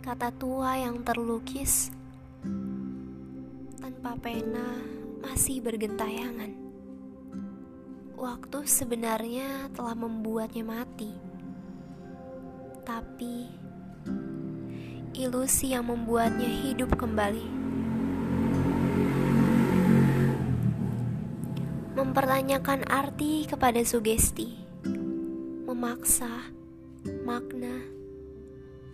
kata tua yang terlukis tanpa pena masih bergentayangan. Waktu sebenarnya telah membuatnya mati, tapi ilusi yang membuatnya hidup kembali. Mempertanyakan arti kepada sugesti, memaksa makna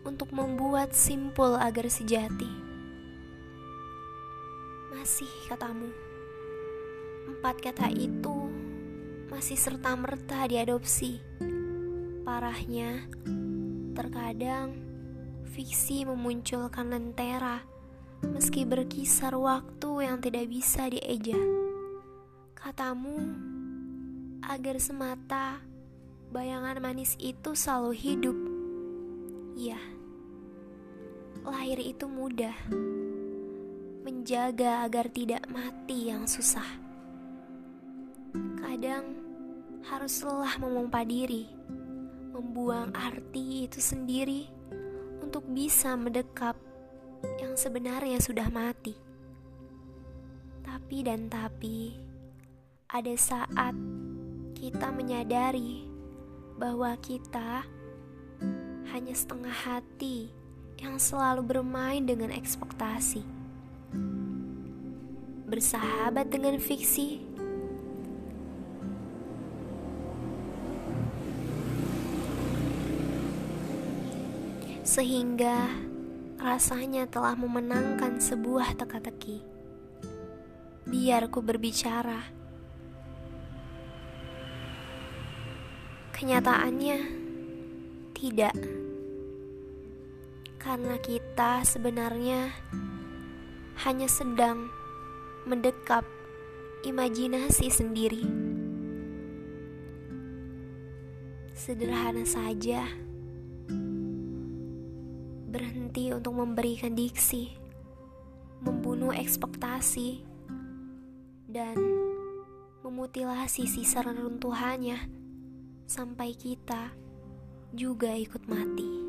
untuk membuat simpul agar sejati. Masih katamu, empat kata itu masih serta-merta diadopsi. Parahnya, terkadang fiksi memunculkan lentera meski berkisar waktu yang tidak bisa dieja. Katamu, agar semata bayangan manis itu selalu hidup. Ya, lahir itu mudah, menjaga agar tidak mati yang susah. Kadang harus lelah memompa diri, membuang arti itu sendiri untuk bisa mendekap yang sebenarnya sudah mati. Tapi dan tapi, ada saat kita menyadari bahwa kita hanya setengah hati yang selalu bermain dengan ekspektasi. Bersahabat dengan fiksi. Sehingga rasanya telah memenangkan sebuah teka-teki. Biar ku berbicara. Kenyataannya tidak karena kita sebenarnya hanya sedang mendekap imajinasi sendiri. Sederhana saja, berhenti untuk memberikan diksi, membunuh ekspektasi, dan memutilasi sisa reruntuhannya sampai kita juga ikut mati.